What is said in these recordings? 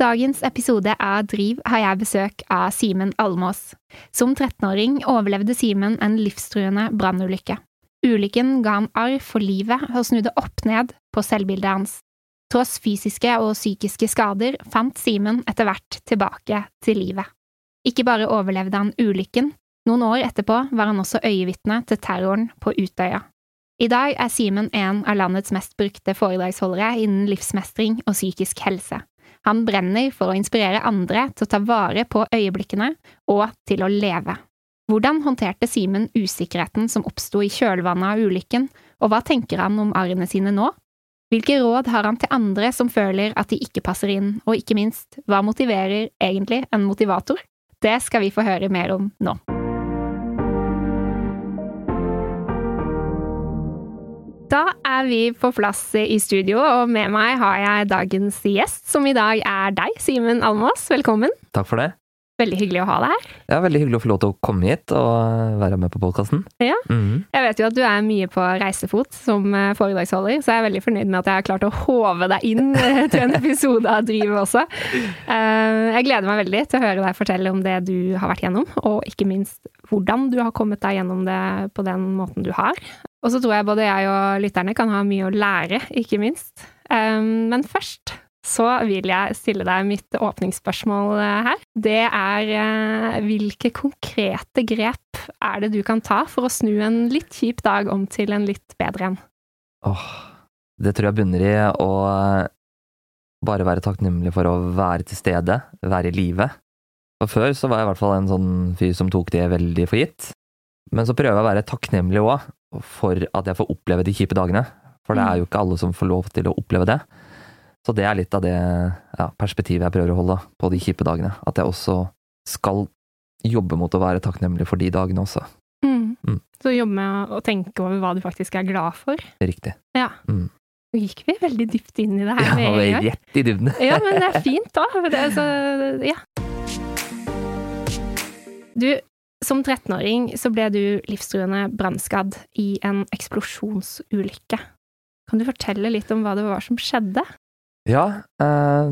dagens episode av Driv har jeg besøk av Simen Almås. Som 13-åring overlevde Simen en livstruende brannulykke. Ulykken ga han arr for livet og snudde opp ned på selvbildet hans. Tross fysiske og psykiske skader fant Simen etter hvert tilbake til livet. Ikke bare overlevde han ulykken, noen år etterpå var han også øyevitne til terroren på Utøya. I dag er Simen en av landets mest brukte foredragsholdere innen livsmestring og psykisk helse. Han brenner for å inspirere andre til å ta vare på øyeblikkene og til å leve. Hvordan håndterte Simen usikkerheten som oppsto i kjølvannet av ulykken, og hva tenker han om arrene sine nå? Hvilke råd har han til andre som føler at de ikke passer inn, og ikke minst, hva motiverer egentlig en motivator? Det skal vi få høre mer om nå. Da er vi på plass i studio, og med meg har jeg dagens gjest, som i dag er deg, Simen Almås. Velkommen. Takk for det. Veldig hyggelig å ha deg her. Ja, Veldig hyggelig å få lov til å komme hit og være med på podkasten. Ja. Mhm. Jeg vet jo at du er mye på reisefot som eh, foredragsholder, så jeg er veldig fornøyd med at jeg har klart å håve deg inn eh, til en episode av Drive også. Eh, Jeg gleder meg veldig til å høre deg fortelle om det du har vært gjennom, og ikke minst hvordan du har kommet deg gjennom det på den måten du har. Og så tror jeg både jeg og lytterne kan ha mye å lære, ikke minst. Men først så vil jeg stille deg mitt åpningsspørsmål eh, her. Det er eh, hvilke konkrete grep er det du kan ta for å snu en litt kjip dag om til en litt bedre en? Åh, det tror jeg bunner i å bare være takknemlig for å være til stede, være i live. Og før så var jeg i hvert fall en sånn fyr som tok det veldig for gitt. Men så prøver jeg å være takknemlig òg, for at jeg får oppleve de kjipe dagene. For det er jo ikke alle som får lov til å oppleve det. Så det er litt av det ja, perspektivet jeg prøver å holde på de kjipe dagene. At jeg også skal jobbe mot å være takknemlig for de dagene også. Mm. Mm. Så jobbe med å tenke over hva du faktisk er glad for. Riktig. Ja. Mm. Nå gikk vi veldig dypt inn i det her Ja, med rett i dybden. Ja, men det er fint da. Det, altså, ja. Du, som 13-åring så ble du livstruende brannskadd i en eksplosjonsulykke. Kan du fortelle litt om hva det var som skjedde? Ja, eh,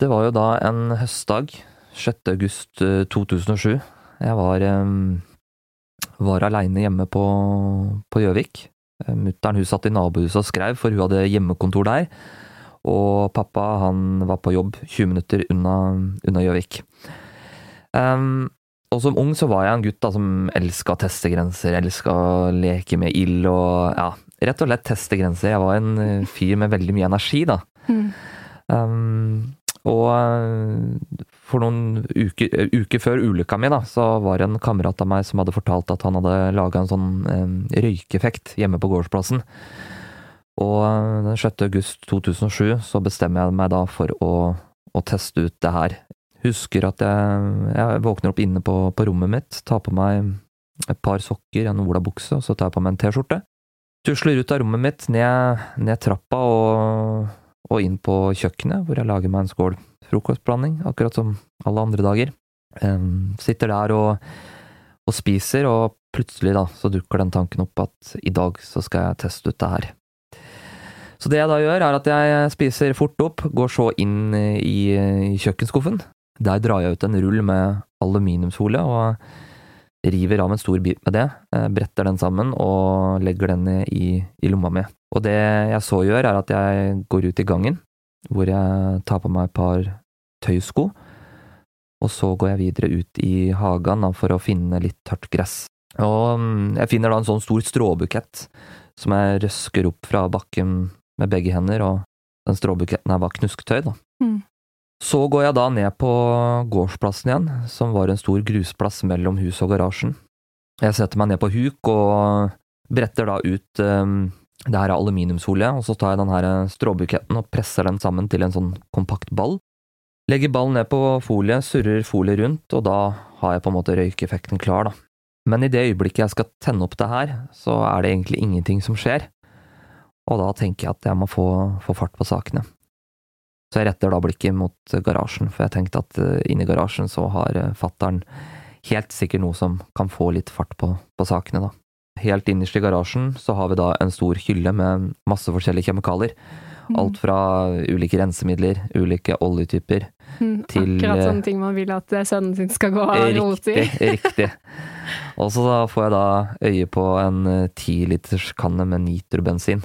det var jo da en høstdag, 6. august eh, 2007. Jeg var, eh, var aleine hjemme på Gjøvik. Eh, Mutter'n hun satt i nabohuset og skrev, for hun hadde hjemmekontor der. Og pappa han var på jobb 20 minutter unna, Gjøvik. Em, og som ung så var jeg en gutt da, som elska å teste grenser, elska å leke med ild og ja, rett og slett teste grenser. Jeg var en eh, fyr med veldig mye energi, da. Um, og eh, for noen uker, eh, uker før ulykka mi, da, så var det en kamerat av meg som hadde fortalt at han hadde laga en sånn um, røykeffekt hjemme på gårdsplassen. Og den 6. august 2007 så bestemmer jeg meg da for å, å teste ut det her. Husker at jeg, jeg våkner opp inne på, på rommet mitt, tar på meg et par sokker, en olabukse, og så tar jeg på meg en T-skjorte. Tusler ut av rommet mitt, ned, ned trappa og, og inn på kjøkkenet, hvor jeg lager meg en skål frokostblanding, akkurat som alle andre dager. Um, sitter der og, og spiser, og plutselig da, så dukker den tanken opp at i dag så skal jeg teste ut det her. Så det jeg da gjør, er at jeg spiser fort opp, går så inn i, i kjøkkenskuffen. Der drar jeg ut en rull med aluminiumsfolie og river av en stor bit med det, eh, bretter den sammen og legger den i, i lomma mi. Og det jeg så gjør, er at jeg går ut i gangen, hvor jeg tar på meg et par tøysko, og så går jeg videre ut i hagen for å finne litt tørt gress. Og mm, jeg finner da en sånn stor stråbukett som jeg røsker opp fra bakken med begge hender, og den stråbuketten her var knusktøy, da. Mm. Så går jeg da ned på gårdsplassen igjen, som var en stor grusplass mellom huset og garasjen. Jeg setter meg ned på huk og bretter da ut um, det her er aluminiumsfolie, og så tar jeg den her stråbuketten og presser den sammen til en sånn kompakt ball. Legger ballen ned på folie, surrer folie rundt, og da har jeg på en måte røykeffekten klar, da. Men i det øyeblikket jeg skal tenne opp det her, så er det egentlig ingenting som skjer, og da tenker jeg at jeg må få, få fart på sakene. Så jeg retter da blikket mot garasjen, for jeg tenkte at eh, inni garasjen så har eh, fattern helt sikkert noe som kan få litt fart på, på sakene, da. Helt innerst i garasjen så har vi da en stor hylle med masse forskjellige kjemikalier, Mm. Alt fra ulike rensemidler, ulike oljetyper. Mm, til, Akkurat eh, sånne ting man vil at sønnen sin skal gå og rote i. Riktig, riktig. Og så får jeg da øye på en tiliterskanne med nitrobensin.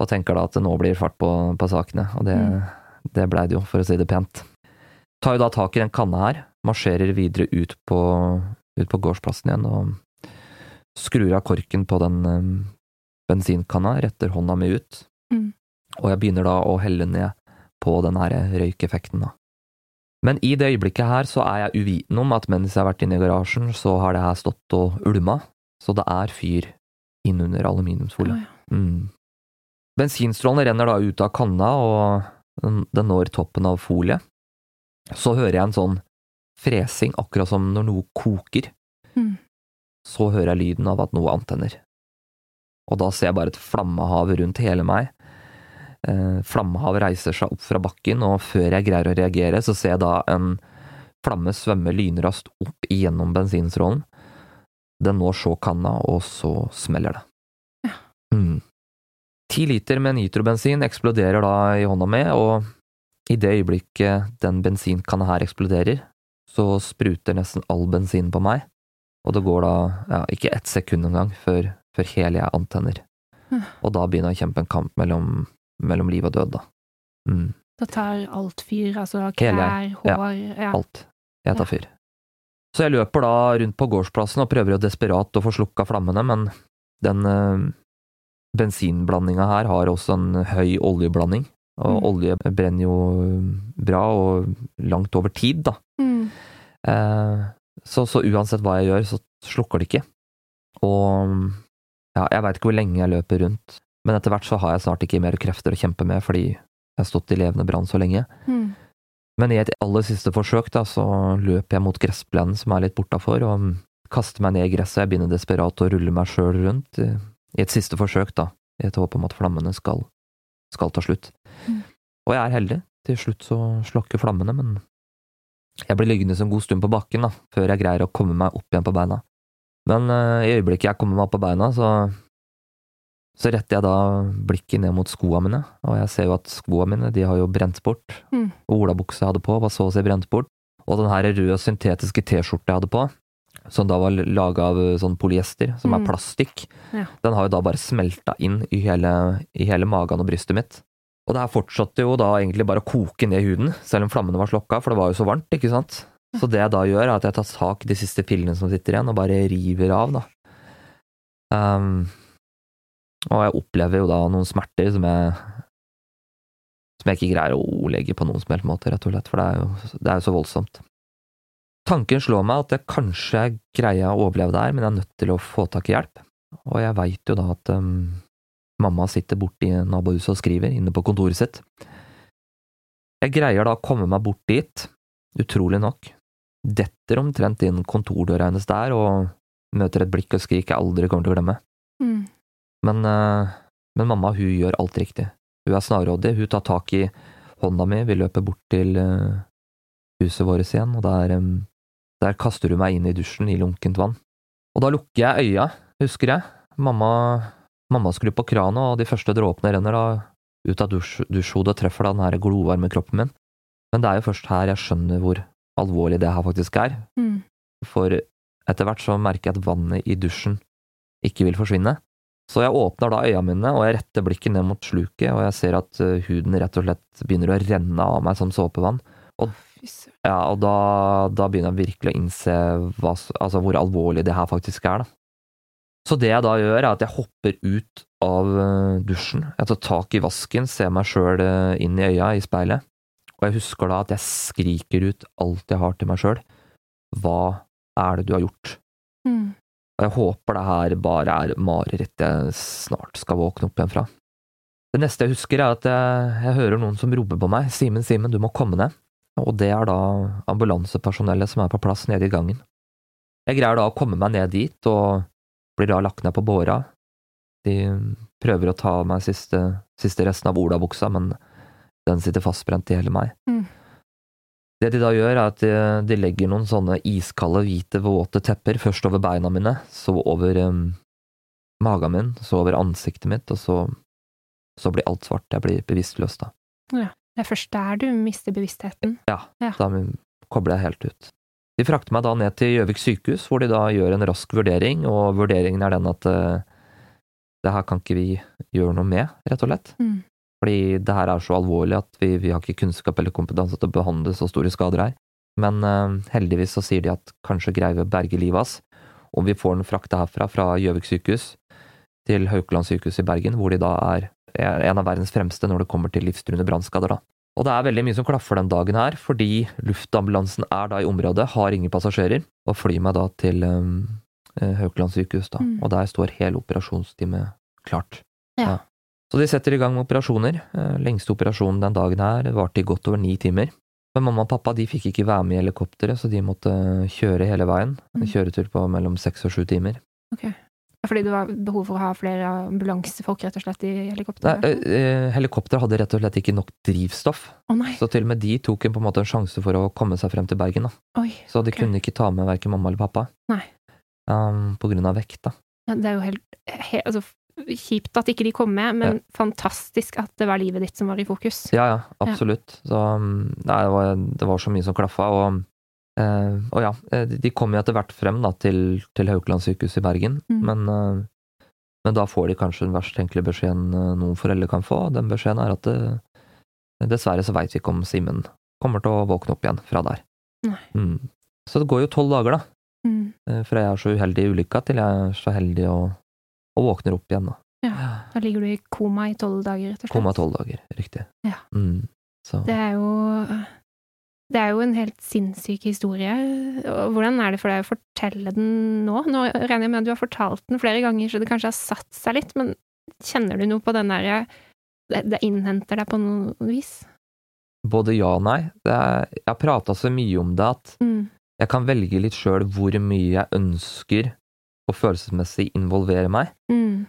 Og tenker da at det nå blir fart på, på sakene, og det, Mm. det blei det jo, for å si det pent. Tar jo da tak i den kanna her, marsjerer videre ut på, ut på gårdsplassen igjen og skrur av korken på den um, bensinkanna, retter hånda mi ut, Mm. og jeg begynner da å helle ned på den her røykeffekten, da. Men i det øyeblikket her så er jeg uvitende om at mens jeg har vært inne i garasjen, så har det her stått og ulma, så det er fyr innunder aluminiumsfolie. Oh, ja. Mm. Bensinstrålen renner da ut av kanna, og den, når toppen av folie. Så hører jeg en sånn fresing, akkurat som når noe koker. Mm. Så hører jeg lyden av at noe antenner. Og da ser jeg bare et flammehav rundt hele meg. Eh, flammehav reiser seg opp fra bakken, og før jeg greier å reagere, så ser jeg da en flamme svømme lynraskt opp igjennom bensinstrålen. Den når så kanna, og så smeller det. Ja. Mm. Ti liter med nitrobensin eksploderer da i hånda mi, og i det øyeblikket den bensinkanna her eksploderer, så spruter nesten all bensin på meg, og det går da ja, ikke ett sekund engang før, før hele jeg antenner. Mm. Og da begynner jeg å kjempe en kamp mellom, mellom liv og død, da. Mm, Da tar alt fyr, altså klær, hår ja. alt. Jeg tar fyr. Så jeg løper da rundt på gårdsplassen og prøver jo desperat å få slukka flammene, men den eh, bensinblandinga her har også en høy oljeblanding, og Mm. olje brenner jo bra og langt over tid, da. Mm. Eh, så, så uansett hva jeg gjør, så slukker det ikke. Og ja, jeg veit ikke hvor lenge jeg løper rundt, men etter hvert så har jeg snart ikke mer krefter å kjempe med fordi jeg har stått i levende brann så lenge. Mm. Men i et aller siste forsøk da, så løper jeg mot gressplenen som er litt bortafor, og kaster meg ned i gresset. Jeg begynner desperat å rulle meg sjøl rundt i et siste forsøk, da, i et håp om at flammene skal, skal ta slutt. Mm. Og jeg er heldig. Til slutt så slokker flammene, men jeg blir liggende en god stund på bakken da, før jeg greier å komme meg opp igjen på beina. Men uh, i øyeblikket jeg kommer meg opp på beina, så, så retter jeg da blikket ned mot skoa mine, og jeg ser jo at skoa mine de har jo brent bort. Mm. Olabuksa jeg hadde på, var så å si brent bort. Og den her røde syntetiske T-skjorta jeg hadde på, som da var laga av eh, sånn polyester, som er Mm. plastikk, Ja. den har jo da bare smelta inn i hele, i hele magen og brystet mitt. Og det her fortsatte jo da egentlig bare å koke ned huden, selv om flammene var slokka, for det var jo så varmt, ikke sant? Så det jeg da gjør, er at jeg tar tak i de siste pillene som sitter igjen, og bare river av, da. Um, og jeg opplever jo da noen smerter som jeg som jeg ikke greier å ordlegge på noen som helst måte, rett og slett, for det er jo, det er jo så voldsomt. Tanken slår meg at jeg kanskje greier å overleve det her, men jeg er nødt til å få tak i hjelp. Og jeg veit jo da at um, mamma sitter borti nabohuset og skriver, inne på kontoret sitt. Jeg greier da å komme meg bort dit, utrolig nok. Detter omtrent inn kontordøra hennes der, og møter et blikk og skrik jeg aldri kommer til å glemme. Mm. Men, uh, men mamma, hun gjør alt riktig. Hun er snarrådig, hun tar tak i hånda mi, vi løper bort til uh, huset vårt igjen, og der, em, der kaster hun meg inn i dusjen i lunkent vann. Og da lukker jeg øya, husker jeg. Mamma, mamma skrur på krana, og de første dråpene renner da ut av dusj, dusjhodet og treffer da den her glovarme kroppen min. Men det er jo først her jeg skjønner hvor alvorlig det her faktisk er, Mm. for etter hvert så merker jeg at vannet i dusjen ikke vil forsvinne. Så jeg åpner da øya mine, og jeg retter blikket ned mot sluket, og jeg ser at eh, huden rett og slett begynner å renne av meg som såpevann. Og. Ja, og da, da begynner jeg virkelig å innse hva, altså hvor alvorlig det her faktisk er, da. Så det jeg da gjør, er at jeg hopper ut av eh, dusjen, jeg tar tak i vasken, ser meg sjøl inn i øya i speilet, og jeg husker da at jeg skriker ut alt jeg har til meg sjøl. Hva er det du har gjort? Mm. Og jeg håper det her bare er mareritt jeg snart skal våkne opp igjen fra. Det neste jeg husker, er at jeg, jeg hører noen som roper på meg. Simen, Simen, du må komme ned. Og det er da ambulansepersonellet som er på plass nede i gangen. Jeg greier da å komme meg ned dit, og blir da lagt ned på båra. De prøver å ta av meg siste, siste resten av olabuksa, men den sitter fastbrent i hele meg. Mm. Det de da gjør, er at de, de legger noen sånne iskalde, hvite, våte tepper først over beina mine, så over um, magen min, så over ansiktet mitt, og så så blir alt svart. Jeg blir bevisstløs da. Det er først der du mister bevisstheten. Da Ja. kobler jeg helt ut. De frakter meg da ned til Gjøvik sykehus, hvor de da gjør en rask vurdering, og vurderingen er den at uh, det her kan ikke vi gjøre noe med, rett og slett. Mm. Fordi det her er så alvorlig at vi, vi har ikke kunnskap eller kompetanse til å behandle så store skader her. Men uh, heldigvis så sier de at kanskje greier vi å berge livet hans, og vi får den frakta herfra, fra Gjøvik sykehus til Haukeland sykehus i Bergen, hvor de da er en av verdens fremste når det kommer til livstruende brannskader. Og det er veldig mye som klaffer den dagen her, fordi luftambulansen er da i området, har ingen passasjerer, og flyr meg da til um, eh, Haukeland sykehus, da. Mm. Og der står hele operasjonsteamet klart. Ja. Så de setter i gang med operasjoner. Eh, Lengste operasjonen den dagen her varte i godt over ni timer. Men mamma og pappa de fikk ikke være med i helikopteret, så de måtte kjøre hele veien. En Mm. kjøretur på mellom seks og sju timer. Fordi det var behov for å ha flere ambulansefolk rett og slett i Nei, helikopteret? eh, helikopteret hadde rett og slett ikke nok drivstoff, Oh, nei, så til og med de tok en, på en måte en sjanse for å komme seg frem til Bergen. da. oi. Så de okay. kunne ikke ta med verken mamma eller pappa. Nei. Um, på grunn av vekt, da. Ja, Det er jo helt, helt altså, kjipt at ikke de kom med, men fantastisk at det var livet ditt som var i fokus. Ja, ja, absolutt. Så um, nei, det var, det var så mye som klaffa, og, eh, og ja, eh, de- kommer jo etter hvert frem da, til, til Haukeland sykehus i Bergen, Mm. men, eh, men da får de kanskje den verst tenkelige beskjeden eh, noen foreldre kan få, den beskjeden er at det, dessverre så veit vi ikke om Simen kommer til å våkne opp igjen fra der. Mm. Så det går jo tolv dager, da, Mm. eh, fra jeg er så uheldig i ulykka til jeg er så heldig og, og våkner opp igjen, da. Ja. Da ligger du i koma i tolv dager, rett og slett. Koma tolv dager, riktig. Ja. Mm. Så. Det er jo Det er jo en helt sinnssyk historie. Hvordan er det for deg å fortelle den nå? Nå regner jeg med at du har fortalt den flere ganger, så det kanskje har satt seg litt, men kjenner du noe på den derre det, det innhenter deg på noe vis? Både ja og nei. Det er, jeg har prata så mye om det at Mm. jeg kan velge litt sjøl hvor mye jeg ønsker å følelsesmessig involvere meg. Mm.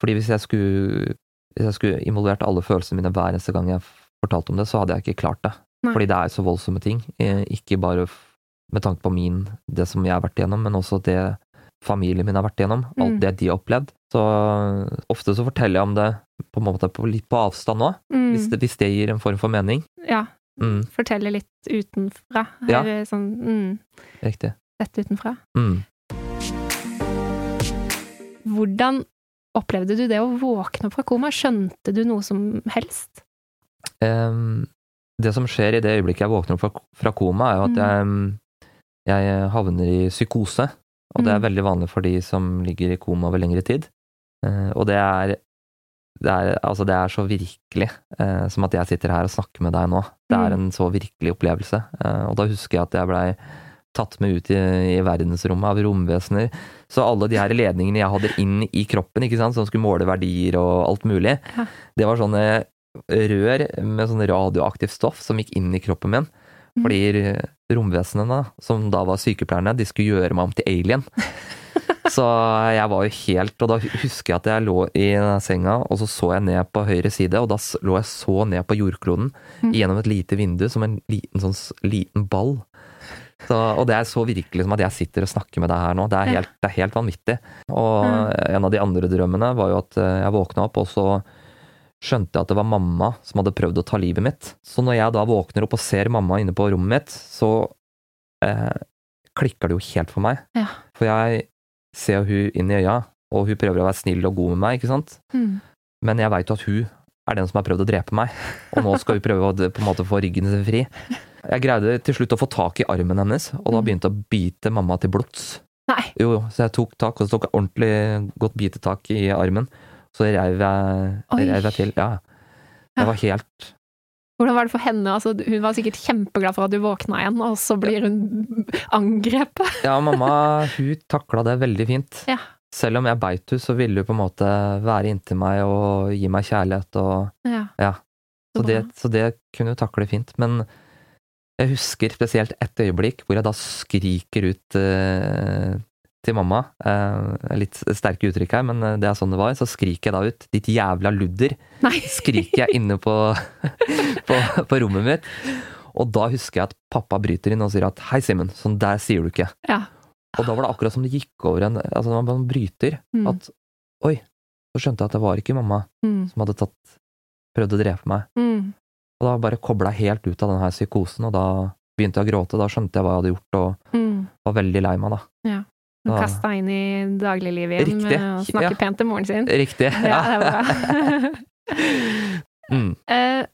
Fordi hvis jeg skulle, hvis jeg skulle involvert alle følelsene mine hver eneste gang jeg fortalte om det, så hadde jeg ikke klart det. Nei. Fordi det er så voldsomme ting. Eh, Ikke bare med tanke på min, det som jeg har vært igjennom, men også det familien min har vært igjennom. Alt Mm. det de har opplevd. Så ofte så forteller jeg om det på en måte på, litt på avstand òg, Mm. hvis, det- hvis det gir en form for mening. Ja. Mm, Fortelle litt utenfra. Ja. Sånn mm, riktig. Sett utenfra. Mm. Hvordan opplevde du det å våkne opp fra koma? Skjønte du noe som helst? Em, det som skjer i det øyeblikket jeg våkner opp fra, koma, er jo at jeg, jeg havner i psykose. Og det er Mm. veldig vanlig for de som ligger i koma over lengre tid. Eh, og det er, det er Altså, det er så virkelig eh, som at jeg sitter her og snakker med deg nå. Det er Mm. en så virkelig opplevelse. Eh, og da husker jeg at jeg blei tatt med ut i, i verdensrommet av romvesener. Så alle de her ledningene jeg hadde inn i kroppen, ikke sant, som skulle måle verdier og alt mulig, Ja. det var sånne rør med sånn radioaktivt stoff som gikk inn i kroppen min. Mm. Fordi romvesenene, som da var sykepleierne, de skulle gjøre meg om til alien. Så jeg var jo helt Og da husker jeg at jeg lå i senga, og så så jeg ned på høyre side, og da lå jeg så ned på jordkloden Mm. gjennom et lite vindu, som en liten sånn liten ball. Så, og det er så virkelig som at jeg sitter og snakker med deg her nå. Det er helt, det er helt vanvittig. Og Mm. en av de andre drømmene var jo at eh, jeg våkna opp, og så skjønte jeg at det var mamma som hadde prøvd å ta livet mitt. Så når jeg da våkner opp og ser mamma inne på rommet mitt, så eh, klikker det jo helt for meg. Ja. For jeg ser hun inn i øya, og hun prøver å være snill og god med meg, ikke sant? Mm. Men jeg veit jo at hun er den som har prøvd å drepe meg, og nå skal hun prøve å på en måte få ryggen sin fri. Jeg greide til slutt å få tak i armen hennes, og da Mm. begynte jeg å bite mamma til blods. Nei. Jo, jo, så jeg tok tak, og så tok jeg ordentlig godt bitetak i armen. Så reiv jeg, reiv jeg til. Ja. Det var helt Hvordan var det for henne? Altså, hun var sikkert kjempeglad for at du våkna igjen, og så blir hun angrepet. Ja, mamma, hun takla det veldig fint. Ja. Selv om jeg beit henne, så ville hun på en måte være inntil meg og gi meg kjærlighet og Ja. Ja. Så Så det, så det kunne hun takle fint. Men jeg husker spesielt et øyeblikk hvor jeg da skriker ut eh, til mamma. Eh, litt sterke uttrykk her, men eh, det er sånn det var. Så skriker jeg da ut 'ditt jævla ludder', Nei. skriker jeg inne på, på, på rommet mitt. Og da husker jeg at pappa bryter inn og sier at 'hei, Simen, sånn der sier du ikke'. Ja. Og da var det akkurat som det gikk over en Altså når man bryter, Mm. at 'oi, så skjønte jeg at det var ikke mamma Mm. som hadde tatt prøvd å drepe meg. Mm. Og da bare kobla jeg helt ut av den her psykosen, og da begynte jeg å gråte. Da skjønte jeg hva jeg hadde gjort, og Mm. var veldig lei meg, da. Hun kasta inn i dagliglivet igjen Riktig. med å snakke Ja. pent til moren sin. Riktig. Ja, det var bra. mm. Eh,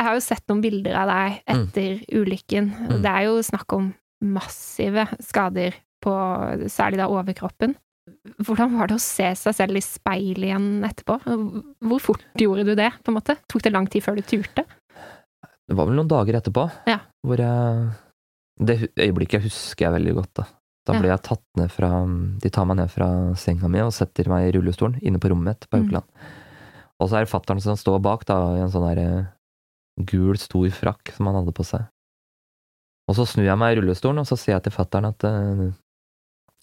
Jeg har jo sett noen bilder av deg Mm. etter ulykken. Mm. Det er jo snakk om massive skader på særlig da overkroppen. Hvordan var det å se seg selv i speilet igjen etterpå? Hvor fort gjorde du det, på en måte? Tok det lang tid før du turte? Det var vel noen dager etterpå Ja. hvor jeg Det øyeblikket husker jeg veldig godt, da. Da blir ble jeg tatt ned fra De tar meg ned fra senga mi og setter meg i rullestolen inne på rommet mitt på Mm. Og så er det fattern som står bak, da, i en sånn der eh, gul, stor frakk som han hadde på seg. Og så snur jeg meg i rullestolen, og så sier jeg til fattern at eh,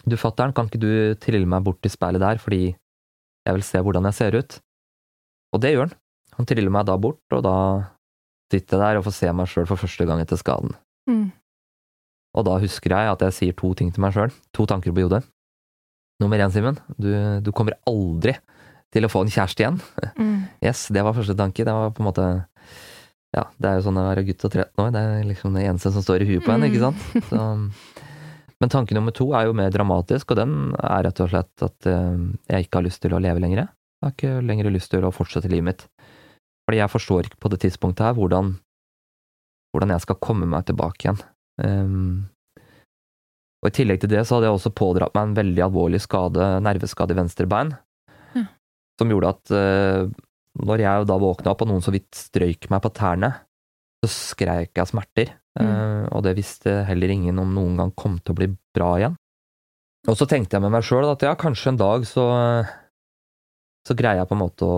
Du, fattern, kan ikke du trille meg bort til speilet der, fordi jeg vil se hvordan jeg ser ut? Og det gjør han. Han triller meg da bort, og da sitter jeg der og får se meg sjøl for første gang etter skaden. Mm. Og da husker jeg at jeg sier to ting til meg sjøl, to tanker på hodet. Nummer én, Simen, du, du kommer aldri til å få en kjæreste igjen. Mm. Yes, det var første tanke. Det var på en måte Ja, det er jo sånn å være gutt og 13 år, det er liksom det eneste som står i huet på en, ikke Mm. sant? Så, men tanke nummer to er jo mer dramatisk, og den er rett og slett at eh, jeg ikke har lyst til å leve lenger. Jeg har ikke lenger lyst til å fortsette livet mitt. Fordi jeg forstår ikke på det tidspunktet her hvordan, hvordan jeg skal komme meg tilbake igjen. Ehm, og i tillegg til det så hadde jeg også pådratt meg en veldig alvorlig skade, nerveskade i venstre bein, Ja. som gjorde at uh, når jeg da våkna opp og noen så vidt strøyk meg på tærne, så skreik jeg smerter. smerter, Uh, og det visste heller ingen om noen gang kom til å bli bra igjen. Og så tenkte jeg med meg sjøl at ja, kanskje en dag så så greier jeg på en måte å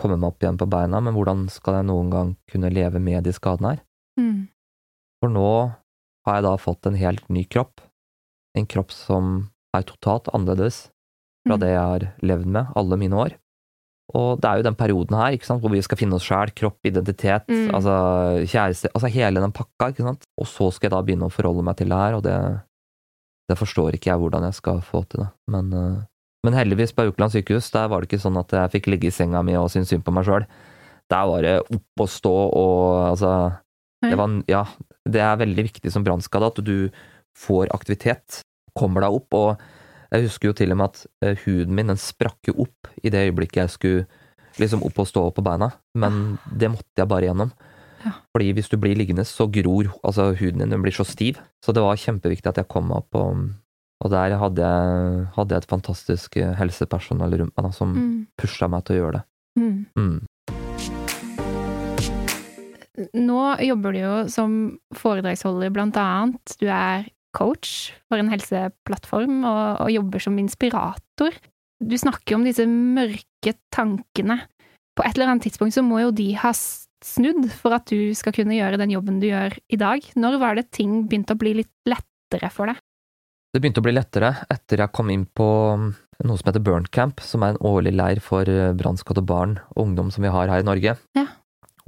komme meg opp igjen på beina, men hvordan skal jeg noen gang kunne leve med de skadene her? Mm. For nå har jeg da fått en helt ny kropp. En kropp som er totalt annerledes fra Mm. det jeg har levd med alle mine år. Og det er jo den perioden her ikke sant, hvor vi skal finne oss sjæl, kropp, identitet, Mm. altså kjæreste Altså hele den pakka, ikke sant. Og så skal jeg da begynne å forholde meg til det her, og det, det forstår ikke jeg hvordan jeg skal få til det. Men, eh, men heldigvis på Haukeland sykehus, der var det ikke sånn at jeg fikk ligge i senga mi og synes synd på meg sjøl. Der var det opp og stå og altså det, var, ja, det er veldig viktig som brannskade at du får aktivitet, kommer deg opp, og jeg husker jo til og med at eh, huden min den sprakk jo opp i det øyeblikket jeg skulle liksom opp og stå på beina, men det måtte jeg bare gjennom. Ja. Fordi hvis du blir liggende, så gror altså huden din, den blir så stiv. Så det var kjempeviktig at jeg kom meg opp, og, og der hadde jeg, hadde jeg et fantastisk eh, helsepersonell rundt meg da, som Mm. pusha meg til å gjøre det. Mm. Mm. Nå jobber du jo som foredragsholder, blant annet. Du er coach for en helseplattform og, og jobber som inspirator. Du snakker om disse mørke tankene. På et eller annet tidspunkt så må jo de ha snudd for at du skal kunne gjøre den jobben du gjør i dag. Når var det ting begynte å bli litt lettere for deg? Det begynte å bli lettere etter jeg kom inn på noe som heter Burn Camp, som er en årlig leir for eh, brannskadde barn og ungdom som vi har her i Norge. Ja.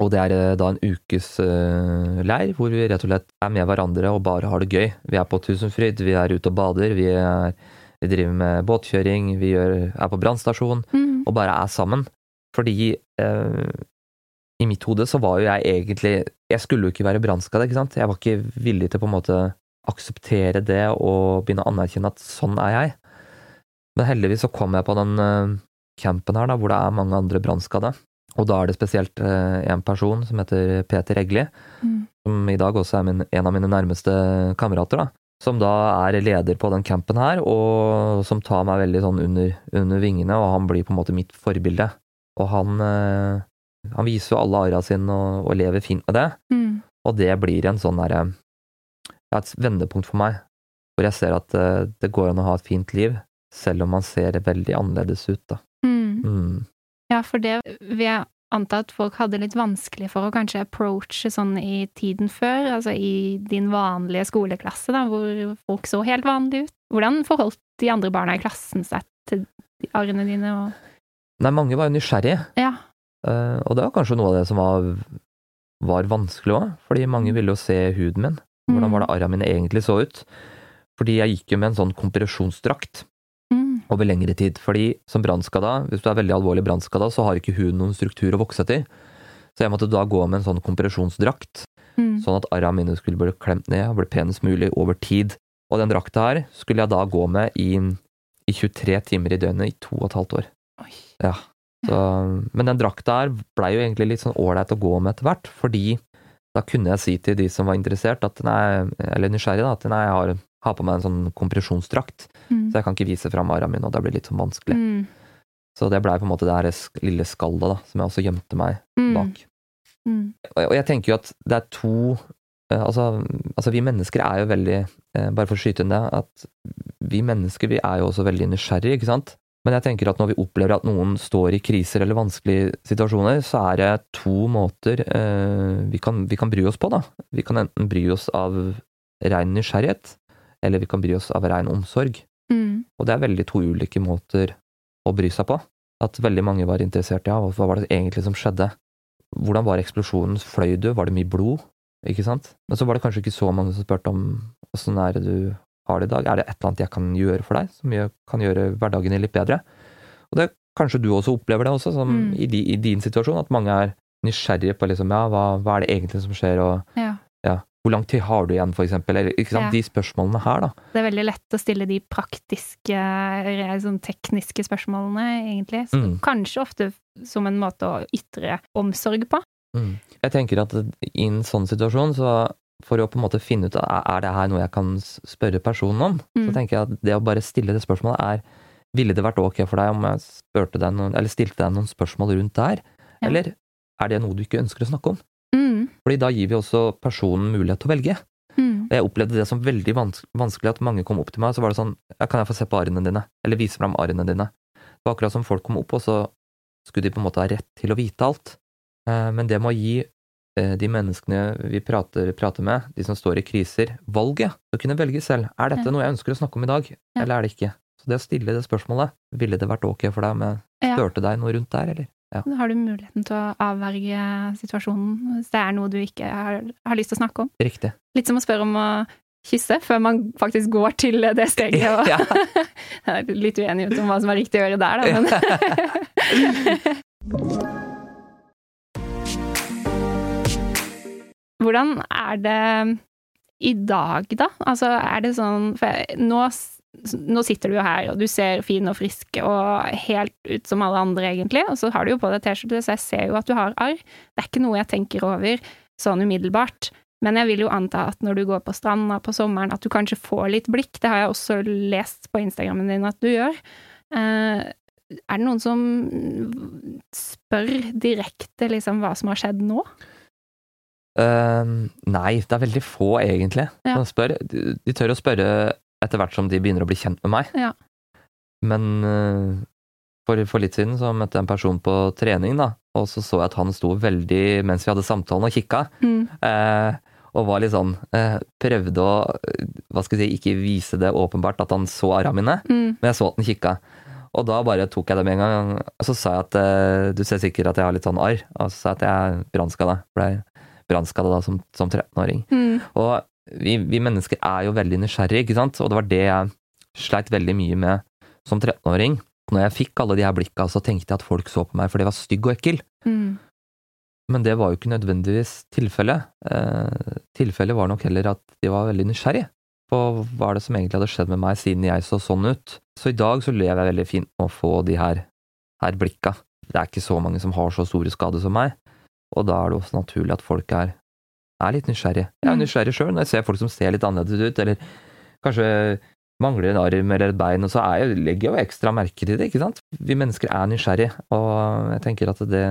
Og det er eh, da en ukes eh, leir hvor vi rett og slett er med hverandre og bare har det gøy. Vi er på Tusenfryd, vi er ute og bader, vi, er, vi driver med båtkjøring, vi gjør, er på brannstasjon Mm. og bare er sammen. Fordi eh, i mitt hode så var jo jeg egentlig Jeg skulle jo ikke være brannskadd, ikke sant. Jeg var ikke villig til på en måte akseptere det og begynne å anerkjenne at sånn er jeg. Men heldigvis så kom jeg på den eh, campen her, da, hvor det er mange andre brannskadde. Og da er det spesielt eh, en person som heter Peter Egli, Mm. som i dag også er min, en av mine nærmeste kamerater, da. Som da er leder på den campen her, og som tar meg veldig sånn under, under vingene, og han blir på en måte mitt forbilde. Og han, eh, han viser jo alle arra sine og, og lever fint med det, Mm. og det blir en sånn derre et vendepunkt for meg, hvor jeg ser at eh, det går an å ha et fint liv, selv om man ser veldig annerledes ut, da. Mm. Mm. Ja, for det vil jeg anta at folk hadde litt vanskelig for å kanskje approache sånn i tiden før, altså i din vanlige skoleklasse, da, hvor folk så helt vanlige ut. Hvordan forholdt de andre barna i klassen seg til arrene dine og Nei, mange var jo nysgjerrige, Ja. uh, og det var kanskje noe av det som var, var vanskelig òg, fordi mange ville jo se huden min. Hvordan var det arra mine egentlig så ut? Fordi jeg gikk jo med en sånn kompresjonsdrakt. Over lengre tid. Fordi som brannskada, hvis du er veldig alvorlig brannskada, så har ikke huden noen struktur å vokse etter. Så jeg måtte da gå med en sånn kompresjonsdrakt, Mm. sånn at arra mine skulle bli klemt ned og bli penest mulig over tid. Og den drakta her skulle jeg da gå med i, i 23 timer i døgnet i to og et halvt år. Ja. Så, men den drakta her blei jo egentlig litt sånn ålreit å gå med etter hvert, fordi da kunne jeg si til de som var interessert, at nei, eller nysgjerrig, da, at nei, jeg har, har på meg en sånn kompresjonsdrakt, Mm. så jeg kan ikke vise fram armen mine, og det blir litt sånn vanskelig. Mm. Så det blei på en måte det her lille skallet, da, som jeg også gjemte meg Mm. bak. Mm. Og og jeg tenker jo at det er to eh, altså, altså vi mennesker er jo veldig eh, Bare for å skyte inn det, at vi mennesker vi er jo også veldig nysgjerrige, ikke sant? Men jeg tenker at når vi opplever at noen står i kriser eller vanskelige situasjoner, så er det to måter eh, vi, kan, vi kan bry oss på, da. Vi kan enten bry oss av ren nysgjerrighet, eller vi kan bry oss av rein omsorg. Mm. Og det er veldig to ulike måter å bry seg på. At veldig mange var interessert i ja, hva var det egentlig som skjedde. Hvordan var eksplosjonen? Fløy du? Var det mye blod? Ikke sant? Men så var det kanskje ikke så mange som spurte om åssen er det du har det i dag. Er det et eller annet jeg kan gjøre for deg, som jeg kan gjøre hverdagen din litt bedre? Og det kanskje du også opplever det også, som Mm. i, di, i din situasjon, at mange er nysgjerrige på liksom, ja, hva, hva er det egentlig som skjer, og Ja. ja, hvor lang tid har du igjen, for eksempel, eller Ja. de spørsmålene her, da. Det er veldig lett å stille de praktiske, sånn tekniske spørsmålene, egentlig. Så Mm. Kanskje ofte som en måte å ytre omsorg på. Mm. Jeg tenker at i en sånn situasjon, så for å på en måte finne ut er det her noe jeg kan spørre personen om, så Mm. tenker jeg at det å bare stille det spørsmålet er Ville det vært ok for deg om jeg deg noen, eller stilte deg noen spørsmål rundt der? Ja. Eller er det noe du ikke ønsker å snakke om? Fordi da gir vi også personen mulighet til å velge. Mm. Og jeg opplevde det som veldig vans vanskelig at mange kom opp til meg, og så var det sånn Kan jeg få se på arrene dine? Eller vise fram arrene dine? Det var akkurat som folk kom opp, og så skulle de på en måte ha rett til å vite alt. Eh, Men det med å gi eh, de menneskene vi prater, prater med, de som står i kriser, valget. Å kunne velge selv. Er dette noe jeg ønsker å snakke om i dag, eller er det ikke? Så det å stille det spørsmålet, ville det vært ok for deg om jeg spurte deg noe rundt der, eller? Da har du muligheten til å avverge situasjonen hvis det er noe du ikke har, har lyst til å snakke om. Riktig. Litt som å spørre om å kysse før man faktisk går til det steget. Og Ja. Jeg er litt uenig om hva som er riktig å gjøre der, da, men Hvordan er det i dag, da? Altså, er det sånn For jeg, nå, nå sitter du jo her, og du ser fin og frisk og helt ut som alle andre, egentlig. Og så har du jo på deg T-skjorte, så jeg ser jo at du har arr. Det er ikke noe jeg tenker over sånn umiddelbart. Men jeg vil jo anta at når du går på stranda på sommeren, at du kanskje får litt blikk. Det har jeg også lest på Instagrammen din at du gjør. Eh, er det noen som spør direkte liksom hva som har skjedd nå? Eh, nei, det er veldig få, egentlig, Ja. som spør. De, de tør å spørre etter hvert som de begynner å bli kjent med meg. Ja. Men eh, for, for litt siden så møtte jeg en person på trening, da, og så så jeg at han sto veldig, mens vi hadde samtalen, og kikka. Mm. Eh, og var litt sånn eh, Prøvde å, eh, hva skal jeg si, ikke vise det åpenbart at han så arra mine, Mm. men jeg så at han kikka. Og da bare tok jeg det med en gang. Og så sa jeg at eh, du ser sikkert at jeg har litt sånn arr. Og så sa jeg at jeg er brannskada. Ble brannskada da som, som 13-åring. Mm. Og vi, vi mennesker er jo veldig nysgjerrige, ikke sant? Og det var det jeg sleit veldig mye med som 13-åring. Når jeg fikk alle de her blikka, så tenkte jeg at folk så på meg fordi jeg var stygg og ekkel. Mm. Men det var jo ikke nødvendigvis tilfellet. Eh, tilfellet var nok heller at de var veldig nysgjerrige på hva er det som egentlig hadde skjedd med meg siden jeg så sånn ut. Så i dag så lever jeg veldig fint med å få de her, her blikka. Det er ikke så mange som har så store skader som meg, og da er det også naturlig at folk er, er litt nysgjerrig. Jeg er Mm. nysgjerrig sjøl når jeg ser folk som ser litt annerledes ut, eller kanskje mangler en arm eller et bein, og så er jeg, legger jeg jo ekstra merke til det, ikke sant? Vi mennesker er nysgjerrige, og jeg tenker at det,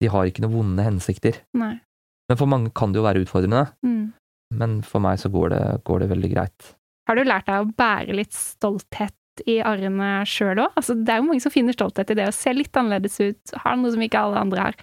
de har ikke noen vonde hensikter. Nei. Men for mange kan det jo være utfordrende, Mm. men for meg så går det, går det veldig greit. Har du lært deg å bære litt stolthet i arrene sjøl òg? Altså, det er jo mange som finner stolthet i det å se litt annerledes ut, har noe som ikke alle andre har.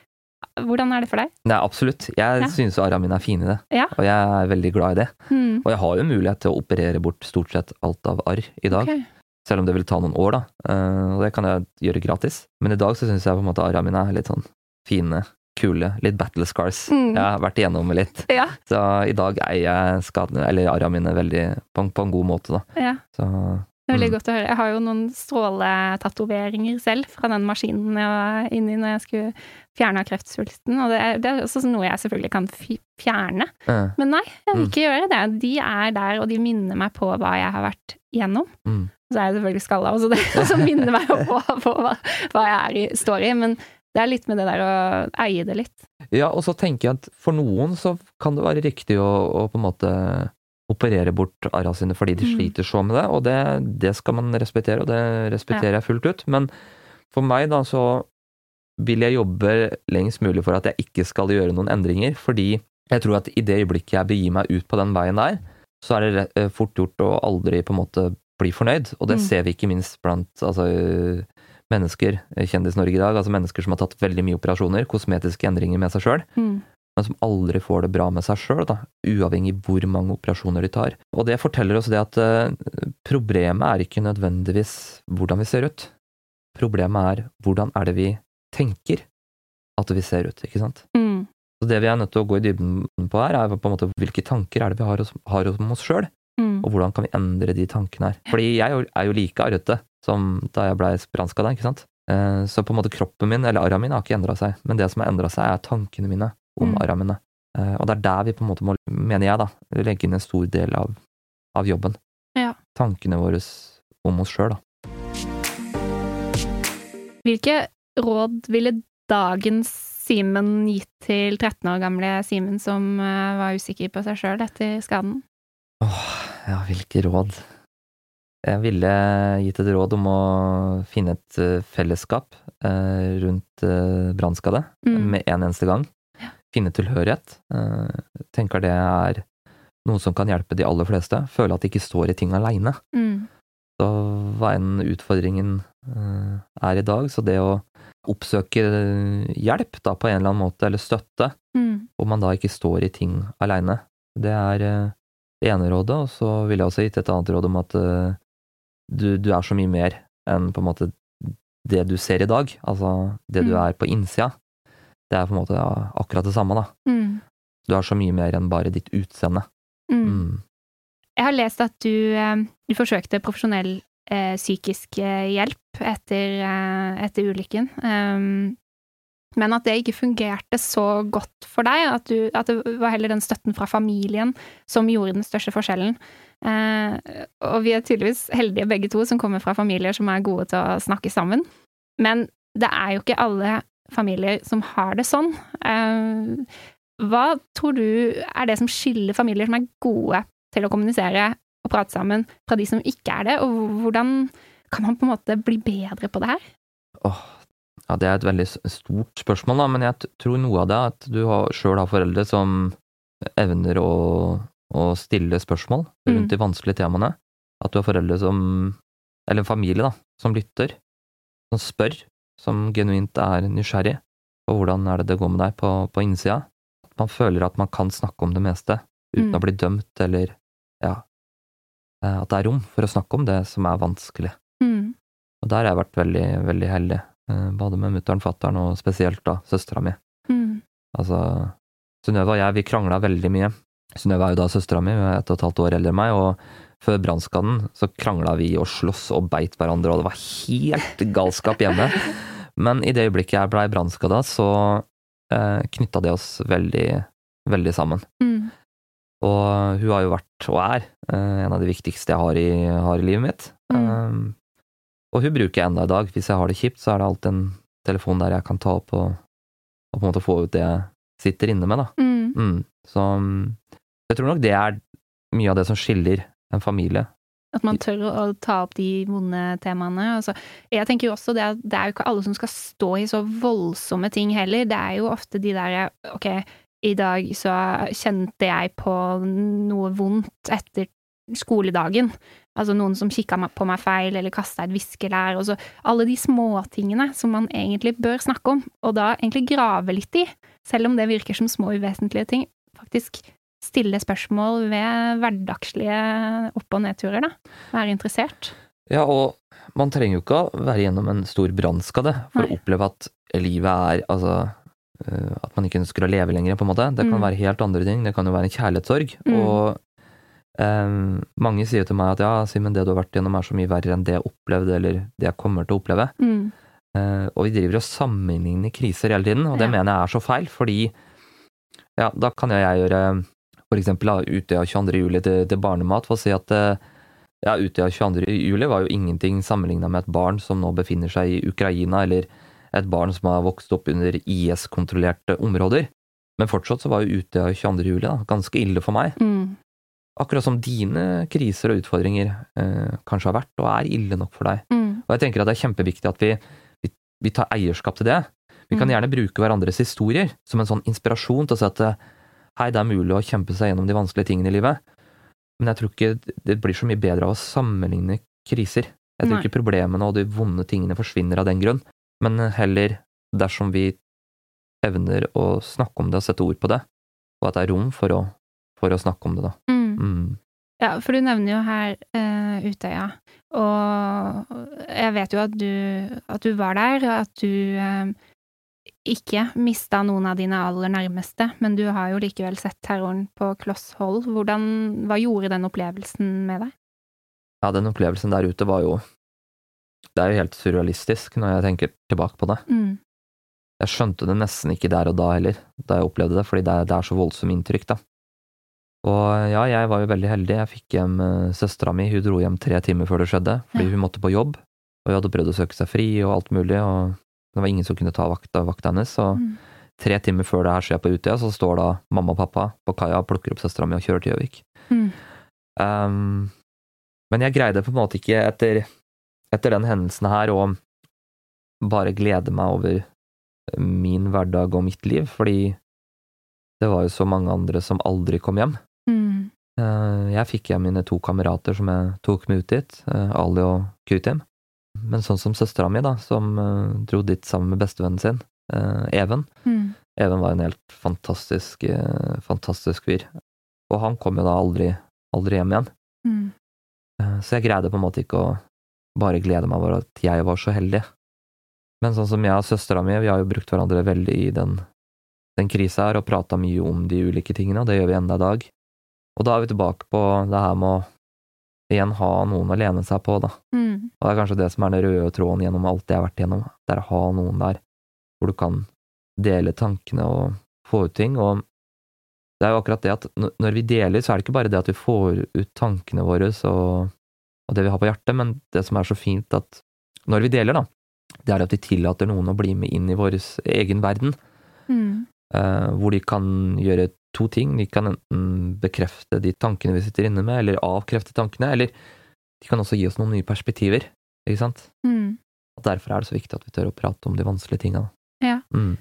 Hvordan er det for deg? Nei, absolutt. Jeg Ja. synes arra mine er fine i det, Ja. og jeg er veldig glad i det. Mm. Og jeg har jo mulighet til å operere bort stort sett alt av arr i dag, Okay. selv om det vil ta noen år, da. Eh, Og det kan jeg gjøre gratis. Men i dag så syns jeg på en måte arra mine er litt sånn fine, kule, litt battle scars. Mm. Jeg har vært igjennom litt. Ja. Så i dag eier jeg skadene, eller arra mine veldig på, en- på en god måte, da. ja. Så Det er veldig Mm. godt å høre. Jeg har jo noen stråletatoveringer selv fra den maskinen jeg var inni når jeg skulle fjerne kreftsvulsten, og det er, det er også noe jeg selvfølgelig kan fjerne. Ja. Men nei, jeg vil Mm. ikke gjøre det. De er der, og de minner meg på hva jeg har vært igjennom. mm. Så er jeg selvfølgelig skalla også, det også minner meg på, på hva, hva jeg er i, står i. Men det er litt med det der å eie det litt. Ja, og så tenker jeg at for noen så kan det være riktig å, å på en måte operere bort arra sine fordi de Mm. sliter så med det, og det, det skal man respektere, og det respekterer jeg fullt ut. Men for meg da så vil jeg jobbe lengst mulig for at jeg ikke skal gjøre noen endringer, fordi jeg tror at i det øyeblikket jeg begir meg ut på den veien der, så er det eh, fort gjort å aldri på en måte bli fornøyd, og det Mm. ser vi ikke minst blant altså, mennesker, eh, Kjendis-Norge i dag, altså mennesker som har tatt veldig mye operasjoner, kosmetiske endringer med seg sjøl, Mm. Men som aldri får det bra med seg sjøl, uavhengig hvor mange operasjoner de tar. Og det forteller oss det at eh, problemet er ikke nødvendigvis hvordan vi ser ut. Problemet er hvordan er det vi tenker at vi ser ut, ikke sant? Mm. Så det vi er nødt til å gå i dybden på her, er på en måte hvilke tanker er det vi har, har om oss sjøl, Mm. og hvordan kan vi endre de tankene her. Fordi jeg er jo- like arrete som da jeg blei brannskada, ikke sant? Eh, Så på en måte kroppen min, eller arra min, har ikke endra seg, men det som har endra seg, er tankene mine om Mm. arra. Eh, Og det er der vi på en måte må, mener jeg, da, legge inn en stor del av, av jobben. Ja. Tankene våre om oss sjøl, da. Hvilke råd ville dagens Simen gitt til 13 år gamle Simen som eh, var usikker på seg sjøl etter skaden? Åh, ja, hvilke råd? Jeg ville gitt et råd om å finne et eh, fellesskap rundt brannskade Mm. med en eneste gang. Finne tilhørighet. Eh, tenker det er noe som kan hjelpe de aller fleste. Føle at de ikke står i ting aleine. Mm. Så hva enn utfordringen eh, er i dag, så det å oppsøke hjelp da på en eller annen måte, eller støtte, Mm. hvor man da ikke står i ting aleine, det er eh, det ene rådet. Og så ville jeg også gitt et annet råd om at eh, du, du er så mye mer enn på en måte det du ser i dag. Altså det du Mm. er på innsida. Det er på en måte akkurat det samme, da. Mm. Du er så mye mer enn bare ditt utseende. Mm. Mm. Jeg har lest at du, eh, du forsøkte profesjonell eh, psykisk eh, hjelp etter, eh, etter ulykken. Um, men at det ikke fungerte så godt for deg, at, du, at det var heller den støtten fra familien som gjorde den største forskjellen. Eh, og vi er tydeligvis heldige begge to som kommer fra familier som er gode til å snakke sammen. Men det er jo ikke alle familier som har det sånn. Eh, hva tror du er det som skiller familier som er gode til å kommunisere og prate sammen, fra de som ikke er det, og hvordan kan man på en måte bli bedre på det her? Åh, ja, det er et veldig stort spørsmål, da, men jeg tror noe av det er at du sjøl har foreldre som evner å, å stille spørsmål rundt Mm. de vanskelige temaene. At du har foreldre som, eller en familie, da, som lytter, som spør, som genuint er nysgjerrig på hvordan er det det går med deg på, på innsida. At man føler at man kan snakke om det meste uten Mm. å bli dømt, eller ja, eh, at det er rom for å snakke om det som er vanskelig. Mm. Og der har jeg vært veldig, veldig heldig, eh, både med mutter'n, fatter'n og spesielt da søstera mi. Mm. Altså, Synnøve og jeg, vi krangla veldig mye. Synnøve er jo da søstera mi, hun er ett og et halvt år eldre enn meg, og før brannskaden så krangla vi og sloss og beit hverandre, og det var helt galskap hjemme. Men i det øyeblikket jeg blei brannskada, så eh, knytta det oss veldig, veldig sammen. Mm. Og hun har jo vært, og er, eh, en av de viktigste jeg har i, har i livet mitt. Mm. Um, og hun bruker jeg enda i dag. Hvis jeg har det kjipt, så er det alltid en telefon der jeg kan ta opp og, og på en måte få ut det jeg sitter inne med, da. Mm. Mm. Så um, jeg tror nok det er mye av det som skiller en familie. At man tør å, ta opp de vonde temaene. Altså, jeg tenker jo også det at det er jo ikke alle som skal stå i så voldsomme ting heller. Det er jo ofte de der Ok, i dag så kjente jeg på noe vondt etter skoledagen. Altså noen som kikka på meg feil, eller kasta et viskelær. Og så alle de småtingene som man egentlig bør snakke om, og da egentlig grave litt i, selv om det virker som små uvesentlige ting. Faktisk stille spørsmål ved hverdagslige opp- og nedturer, da. Være interessert. Ja, og man trenger jo ikke å være gjennom en stor brannskade for Nei. å oppleve at livet er altså eh, At man ikke ønsker å leve lenger, på en måte. Det kan Mm. være helt andre ting. Det kan jo være en kjærlighetssorg. Mm. Og Um, mange sier til meg at ja, Simen, det du har vært gjennom er så mye verre enn det jeg opplevde, eller det jeg kommer til å oppleve. Mm. Uh, og vi driver og sammenligner kriser hele tiden, og det Ja. mener jeg er så feil, fordi ja, da kan jeg gjøre da, Utøya 22. juli til, til barnemat for å si at uh, ja, Utøya 22. juli var jo ingenting sammenligna med et barn som nå befinner seg i Ukraina, eller et barn som har vokst opp under IS-kontrollerte områder. Men fortsatt så var jo Utøya 22. juli da, ganske ille for meg. Mm. Akkurat som dine kriser og utfordringer eh, kanskje har vært og er ille nok for deg. Mm. Og jeg tenker at det er kjempeviktig at vi, vi, vi tar eierskap til det. Vi kan Mm. gjerne bruke hverandres historier som en sånn inspirasjon til å si at eh, hei, det er mulig å kjempe seg gjennom de vanskelige tingene i livet. Men jeg tror ikke det blir så mye bedre av å sammenligne kriser. Jeg tror Nei. ikke problemene og de vonde tingene forsvinner av den grunn, men heller dersom vi evner å snakke om det og sette ord på det, og at det er rom for å, for å snakke om det, da. Mm. Mm. Ja, for du nevner jo her uh, Utøya, og jeg vet jo at du, at du var der, og at du eh, ikke mista noen av dine aller nærmeste, men du har jo likevel sett terroren på kloss hold. Hvordan, hva gjorde den opplevelsen med deg? Ja, den opplevelsen der ute var jo Det er jo helt surrealistisk når jeg tenker tilbake på det. Mm. Jeg skjønte det nesten ikke der og da heller, da jeg opplevde det, fordi det er, det er så voldsomt inntrykk, da. Og ja, jeg var jo veldig heldig. Jeg fikk hjem uh, søstera mi. Hun dro hjem tre timer før det skjedde, fordi Ja. hun måtte på jobb. Og hun hadde prøvd å søke seg fri og alt mulig, og det var ingen som kunne ta vakta, vakta hennes. Så Mm. tre timer før det her skjer på Utøya, så står da mamma og pappa på kaia og plukker opp søstera mi og kjører til Gjøvik. Mm. Um, men jeg greide på en måte ikke, etter, etter den hendelsen her, å bare glede meg over min hverdag og mitt liv, fordi det var jo så mange andre som aldri kom hjem. Mm. Eh, Jeg fikk hjem mine to kamerater som jeg tok med ut dit, eh, Ali og Kutim. Men sånn som søstera mi, da, som eh, dro dit sammen med bestevennen sin, eh, Even. Mm. Even var en helt fantastisk, eh, fantastisk fyr. Og han kom jo da aldri, aldri hjem igjen. Mm. Så jeg greide på en måte ikke å bare glede meg over at jeg var så heldig. Men sånn som jeg og søstera mi, vi har jo brukt hverandre veldig i den, den krisa her, og prata mye om de ulike tingene, og det gjør vi enda i dag. Og da er vi tilbake på det her med å igjen ha noen å lene seg på, da. Mm. Og det er kanskje det som er den røde tråden gjennom alt jeg har vært igjennom, det er å ha noen der hvor du kan dele tankene og få ut ting, og det er jo akkurat det at når vi deler, så er det ikke bare det at vi får ut tankene våre og, og det vi har på hjertet, men det som er så fint at når vi deler, da, det er at vi tillater noen å bli med inn i vår egen verden, Mm. Uh, hvor de kan gjøre to ting. De kan enten bekrefte de tankene vi sitter inne med, eller avkrefte tankene, eller de kan også gi oss noen nye perspektiver, ikke sant? Mm. Derfor er det så viktig at vi tør å prate om de vanskelige tinga. Ja. Mm.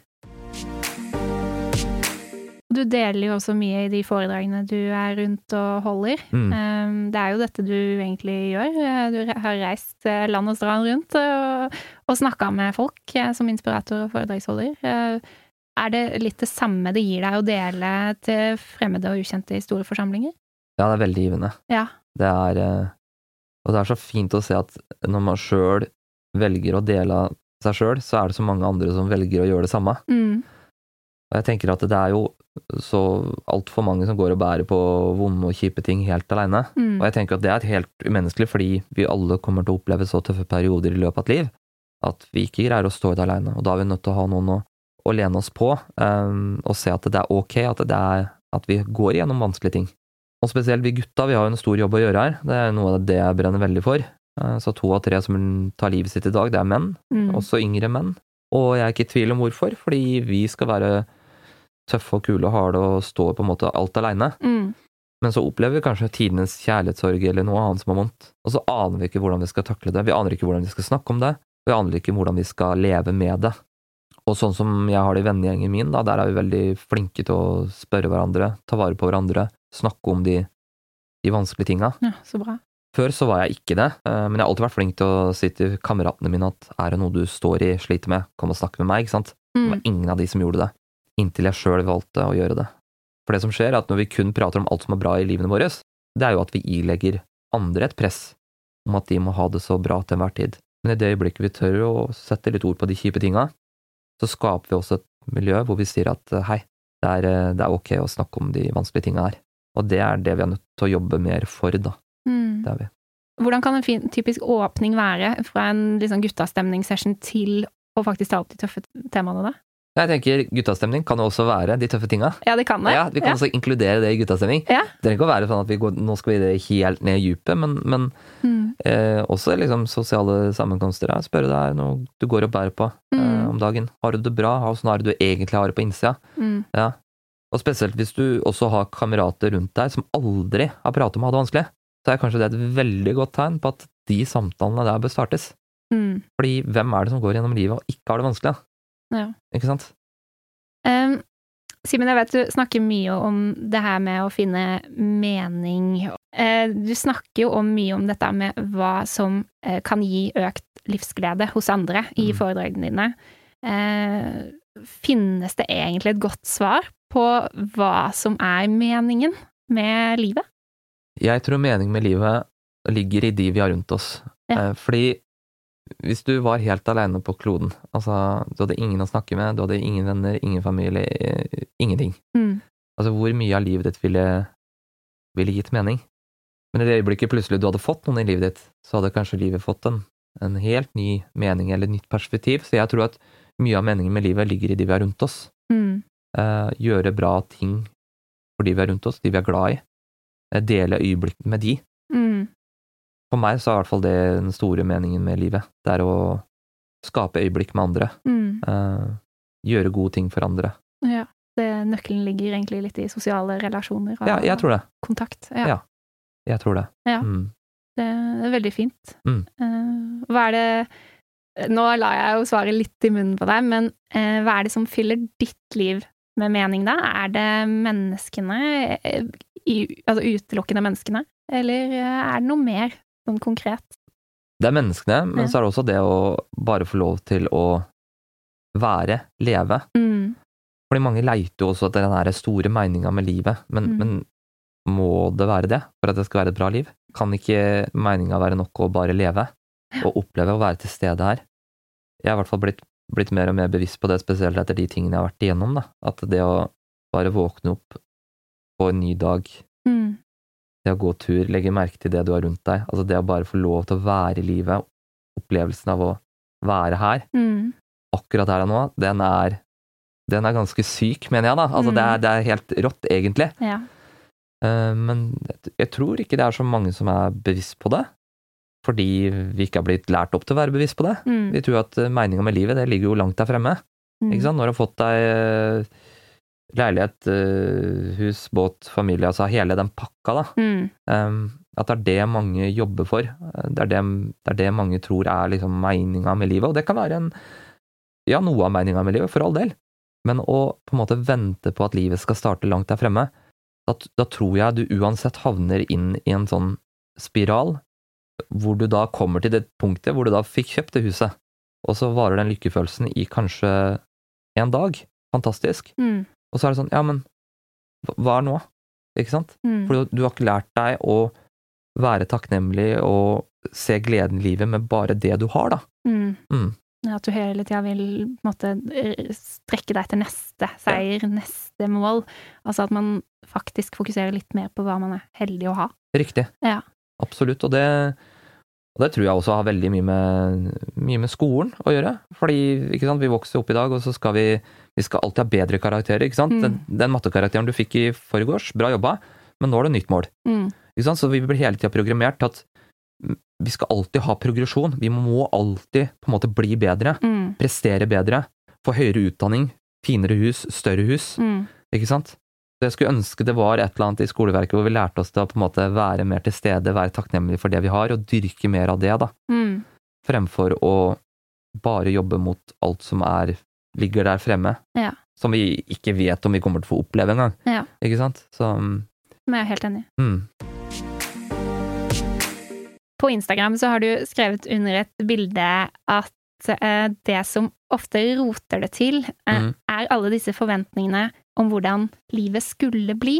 Du deler jo også mye i de foredragene du er rundt og holder. Mm. Um, Det er jo dette du egentlig gjør. Eh, Du har reist eh, land og strand rundt og, og snakka med folk eh, som inspirator og foredragsholder. Er det litt det samme det gir deg å dele til fremmede og ukjente i store forsamlinger? Ja, det er veldig givende. Ja. Det er eh, Og det er så fint å se at når man sjøl velger å dele av seg sjøl, så er det så mange andre som velger å gjøre det samme. Mm. Og jeg tenker at det er jo så altfor mange som går og bærer på vonde og kjipe ting helt aleine. Mm. Og jeg tenker at det er helt umenneskelig, fordi vi alle kommer til å oppleve så tøffe perioder i løpet av et liv at vi ikke greier å stå i det aleine. Og da er vi nødt til å ha noen å, å lene oss på, um, og se at det er ok at, det er, at vi går igjennom vanskelige ting. Og spesielt vi gutta, vi har jo en stor jobb å gjøre her. Det er noe av det jeg brenner veldig for. Uh, Så to av tre som tar livet sitt i dag, det er menn. Mm. Også yngre menn. Og jeg er ikke i tvil om hvorfor, fordi vi skal være tøffe og kule og harde og stå på en måte alt aleine. Mm. Men så opplever vi kanskje tidenes kjærlighetssorg eller noe annet som er vondt, og så aner vi ikke hvordan vi skal takle det, vi aner ikke hvordan vi skal snakke om det, vi aner ikke hvordan vi skal leve med det. Og sånn som jeg har det i vennegjengen min, da, der er vi veldig flinke til å spørre hverandre, ta vare på hverandre, snakke om de, de vanskelige tinga. Ja, så bra. Før så var jeg ikke det, eh, men jeg har alltid vært flink til å si til kameratene mine at er det noe du står i, sliter med, kom og snakk med meg, ikke sant? Det Mm. var ingen av de som gjorde det, inntil jeg sjøl valgte å gjøre det. For det som skjer, er at når vi kun prater om alt som er bra i livene våre, det er jo at vi ilegger andre et press om at de må ha det så bra til enhver tid. Men i det øyeblikket vi tør å sette litt ord på de kjipe tinga, så skaper vi også et miljø hvor vi sier at eh, hei, det er, eh, det er ok å snakke om de vanskelige tinga her. Og det er det vi er nødt til å jobbe mer for, da. Mm. Det er vi. Hvordan kan en fin, typisk åpning være fra en liksom guttastemningssession til å faktisk ta opp de tøffe temaene, da? Jeg tenker guttastemning kan jo også være de tøffe tinga. Ja, det kan det. Ja, vi kan også inkludere det i guttastemning. Ja. Det trenger ikke å være sånn at vi går, nå skal vi det helt ned i dypet, men, men Mm. eh, også liksom sosiale sammenkomster. Ja. Spørre deg noe du går og bærer på eh, Mm. om dagen. Har du det bra? Åssen har du det du egentlig har det på innsida? Mm. Ja. Og spesielt hvis du også har kamerater rundt deg som aldri har pratet om å ha det vanskelig, så er kanskje det et veldig godt tegn på at de samtalene der bør startes. Mm. Fordi hvem er det som går gjennom livet og ikke har det vanskelig? Ja. Ikke sant? Um, Simen, jeg vet du snakker mye om det her med å finne mening. Eh, du snakker jo om mye om dette med hva som eh, kan gi økt livsglede hos andre i Mm. foredragene dine. Eh, finnes det egentlig et godt svar på hva som er meningen med livet? Jeg tror mening med livet ligger i de vi har rundt oss. Ja. Fordi hvis du var helt aleine på kloden, altså du hadde ingen å snakke med, du hadde ingen venner, ingen familie, eh, ingenting. Mm. Altså hvor mye av livet ditt ville, ville gitt mening? Men i det øyeblikket plutselig du hadde fått noen i livet ditt, så hadde kanskje livet fått en, en helt ny mening eller et nytt perspektiv. Så jeg tror at mye av meningen med livet ligger i de vi har rundt oss. Mm. Eh, gjøre bra ting for de vi har rundt oss, de vi er glad i. Eh, dele øyeblikk med de. Mm. For meg så er i hvert fall det den store meningen med livet. Det er å skape øyeblikk med andre. Mm. Uh, gjøre gode ting for andre. Ja. Det, nøkkelen ligger egentlig litt i sosiale relasjoner og Ja, jeg tror det. kontakt. Ja. Ja. Jeg tror det. Ja. Mm. Det er veldig fint. Mm. Uh, hva er det Nå la jeg jo svaret litt i munnen på deg, men uh, hva er det som fyller ditt liv med mening, da? Er det menneskene, i, altså utelukkende menneskene, eller er det noe mer sånn konkret? Det er menneskene, men Ja. så er det også det å bare få lov til å være, leve. Mm. Fordi mange leiter jo også etter den her store meninga med livet, men, Mm. men må det være det for at det skal være et bra liv? Kan ikke meninga være nok å bare leve, og oppleve å være til stede her? Jeg har i hvert fall blitt, blitt mer og mer bevisst på det, spesielt etter de tingene jeg har vært igjennom, da. At det å bare våkne opp på en ny dag, Mm. Det å gå tur, legge merke til det du har rundt deg, altså det å bare få lov til å være i livet, opplevelsen av å være her, Mm. akkurat her og nå, den er, den er ganske syk, mener jeg da. Altså Mm. det, er, det er helt rått, egentlig. Ja. Uh, Men jeg- tror ikke det er så mange som er bevisst på det. Fordi vi ikke har blitt lært opp til å være bevisst på det. Mm. Vi tror at meninga med livet, det ligger jo langt der fremme. Mm. Ikke sant? Når du har fått deg eh, leilighet, eh, hus, båt, familie, altså hele den pakka, da. Mm. At det er det mange jobber for. Eh, Det er det, det, er det mange tror er liksom meninga med livet. Og det kan være en ja, noe av meninga med livet, for all del. Men å på en måte vente på at livet skal starte langt der fremme, da, da tror jeg du uansett havner inn i en sånn spiral, hvor du da kommer til det punktet hvor du da fikk kjøpt det huset, og så varer den lykkefølelsen i kanskje en dag. Fantastisk. Mm. Og så er det sånn, ja, men hva- er nå? Ikke sant? Mm. For du, du har ikke lært deg å være takknemlig og se gleden i livet med bare det du har, da. Mm. Mm. At du hele tida vil måte, strekke deg til neste seier, neste mål. Altså at man faktisk fokuserer litt mer på hva man er heldig å ha. Riktig. Ja. Absolutt. Og det, og det tror jeg også har veldig mye med, mye med skolen å gjøre. Fordi sant, vi vokser opp i dag, og så skal vi, vi skal alltid ha bedre karakterer. ikke sant? Mm. Den, den mattekarakteren du fikk i forgårs, bra jobba, men nå er det nytt mål. Mm. Ikke sant? Så vi blir hele tida programmert til at vi skal alltid ha progresjon. Vi må alltid på en måte bli bedre. Mm. prestere bedre, få høyere utdanning, finere hus, større hus, Mm. ikke sant? Jeg skulle ønske det var et eller annet i skoleverket hvor vi lærte oss til å på en måte være mer til stede, være takknemlige for det vi har, og dyrke mer av det, da, Mm. fremfor å bare jobbe mot alt som er, ligger der fremme, Ja. som vi ikke vet om vi kommer til å få oppleve engang, Ja. ikke sant? Så, mm, Men jeg er helt enig. mm, På Instagram så har du skrevet under et bilde at eh, det som ofte roter det til, eh, Mm. er alle disse forventningene om hvordan livet skulle bli.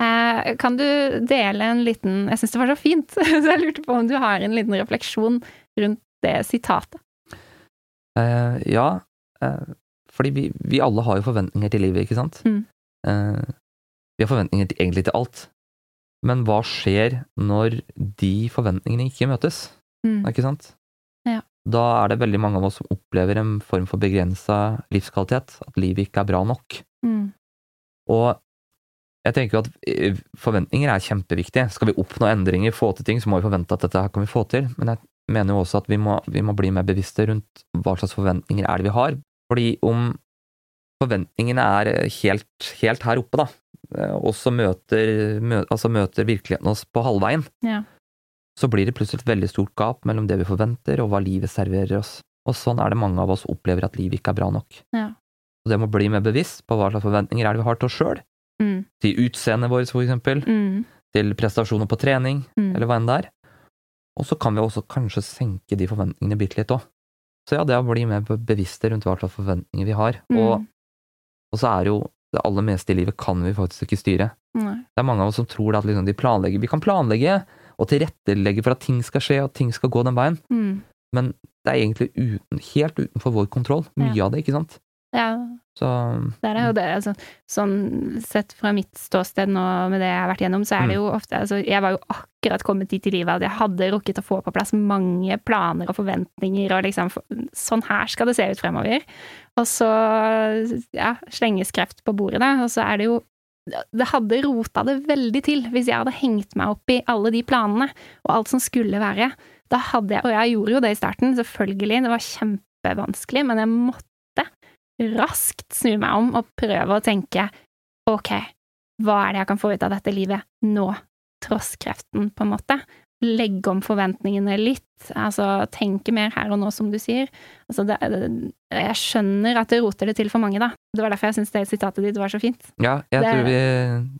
Eh, kan du dele en liten Jeg syns det var så fint, så jeg lurte på om du har en liten refleksjon rundt det sitatet. eh, ja, eh, fordi vi, vi alle har jo forventninger til livet, ikke sant? Mm. Eh, Vi har forventninger til, egentlig til alt. Men hva skjer når de forventningene ikke møtes? Mm. Ikke sant? Ja. Da er det veldig mange av oss som opplever en form for begrensa livskvalitet, at livet ikke er bra nok. Mm. Og jeg tenker at eh, forventninger er kjempeviktige. Skal vi oppnå endringer, få til ting, så må vi forvente at dette her kan vi få til. Men jeg mener jo også at vi må, vi må bli mer bevisste rundt hva slags forventninger er det vi har. Fordi om forventningene er helt, helt her oppe, da, eh, og så møter, mø, altså møter virkeligheten oss på halvveien, Ja. så blir det plutselig et veldig stort gap mellom det vi forventer og hva livet serverer oss. Og sånn er det mange av oss opplever at livet ikke er bra nok. Ja. Så det må bli mer bevisst på hva slags forventninger er det vi har til oss sjøl, Mm. til utseendet vårt for eksempel, Mm. til prestasjoner på trening, Mm. eller hva enn det er. Og så kan vi også kanskje senke de forventningene bitte litt òg. Så ja, det å bli mer be- bevisste rundt hva slags forventninger vi har. Og, Mm. og så er jo det aller meste i livet kan vi faktisk ikke styre. Nei. Det er mange av oss som tror at liksom de planlegger Vi kan planlegge og tilrettelegge for at ting skal skje, og at ting skal gå den veien, Mm. men det er egentlig uten, helt utenfor vår kontroll, mye av det, ikke sant? Ja, Så det er det. Det, altså, sånn sett fra mitt ståsted nå med det jeg har vært gjennom, så er det Mm. jo ofte altså, Jeg var jo akkurat kommet dit i livet at jeg hadde rukket å få på plass mange planer og forventninger og liksom Sånn her skal det se ut fremover. Og så ja, slenges kreft på bordet, da, og så er det jo det hadde rota det veldig til hvis jeg hadde hengt meg opp i alle de planene og alt som skulle være. Da hadde jeg, og jeg gjorde jo det i starten, selvfølgelig, det var kjempevanskelig, men jeg måtte raskt snu meg om og prøve å tenke ok, hva er det jeg kan få ut av dette livet nå, tross kreften, på en måte? Legge om forventningene litt, altså tenke mer her og nå, som du sier. Altså, det, jeg skjønner at det roter det til for mange, da. Det var derfor jeg syns det sitatet ditt var så fint. ja, jeg Det- tror, vi,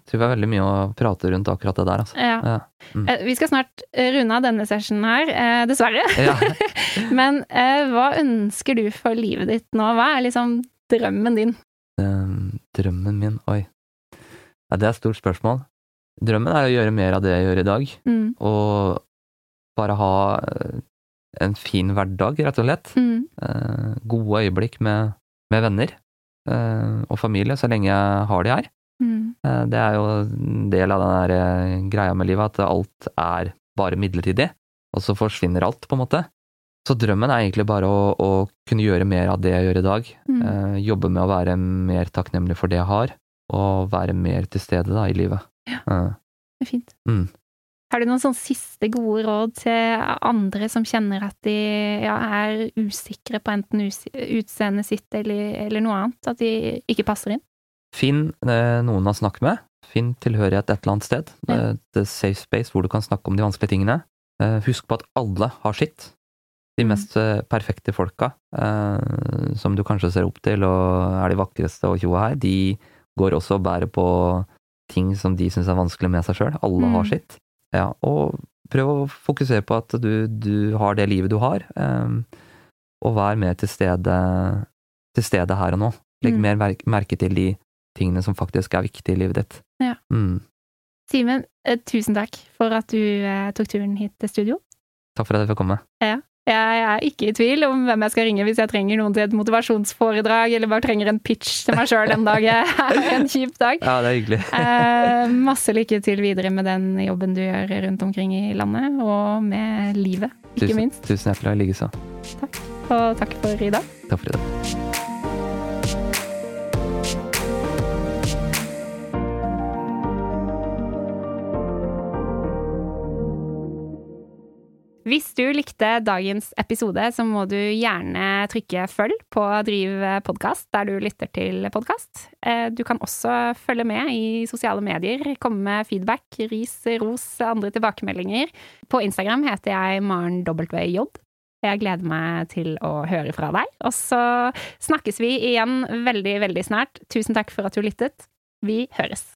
tror vi har veldig mye å prate rundt akkurat det der, altså. Ja. Ja. Mm. Eh, Vi skal snart eh, runde av denne sessionen her, eh, dessverre. Ja. Men hva ønsker du for livet ditt nå? Hva er liksom drømmen din? Eh, drømmen min, oi. Ja, det er et stort spørsmål. Drømmen er å gjøre mer av det jeg gjør i dag, Mm. og bare ha eh, en fin hverdag, rett og slett. Mm. Eh, gode øyeblikk med, med venner eh, og familie, så lenge jeg har de her. Mm. Eh, det er jo en del av den der eh, greia med livet, at alt er bare midlertidig, og så forsvinner alt, på en måte. Så drømmen er egentlig bare å, å kunne gjøre mer av det jeg gjør i dag. Mm. Eh, jobbe med å være mer takknemlig for det jeg har, og være mer til stede da, i livet. Ja. Eh, Det er fint. Mm. Har du noen sånn siste gode råd til andre som kjenner at de ja, er usikre på enten utseendet sitt eller, eller noe annet? At de ikke passer inn? Finn eh, noen å snakke med. Finn tilhørighet et eller annet sted. Ja. Eh, et safe space hvor du kan snakke om de vanskelige tingene. Eh, husk på at alle har sitt. De Mm. mest mm. perfekte folka, eh, som du kanskje ser opp til og er de vakreste og tjoa her, de går også og bærer på ting som de syns er vanskelig med seg sjøl. Alle Mm. har sitt. Ja, og prøv å fokusere på at du, du har det livet du har, um, og vær mer til stede, til stede her og nå. Legg Mm. mer merke, til de tingene som faktisk er viktige i livet ditt. Ja. Mm. Simen, eh, tusen takk for at du eh, tok turen hit til studio. Takk for at jeg fikk komme. Jeg er ikke i tvil om hvem jeg skal ringe hvis jeg trenger noen til et motivasjonsforedrag, eller bare trenger en pitch til meg sjøl en dag jeg har en kjip dag. Ja, det er hyggelig. Eh, masse lykke til videre med den jobben du gjør rundt omkring i landet, og med livet, ikke tusen, minst. Tusen hjertelig likeså. Og takk for i dag. Takk for i dag. Hvis du likte dagens episode, så må du gjerne trykke følg på Driv podkast der du lytter til podkast. Du kan også følge med i sosiale medier, komme med feedback, ris, ros, andre tilbakemeldinger. På Instagram heter jeg Maren WJ. Jeg gleder meg til å høre fra deg. Og så snakkes vi igjen veldig, veldig snart. Tusen takk for at du lyttet. Vi høres.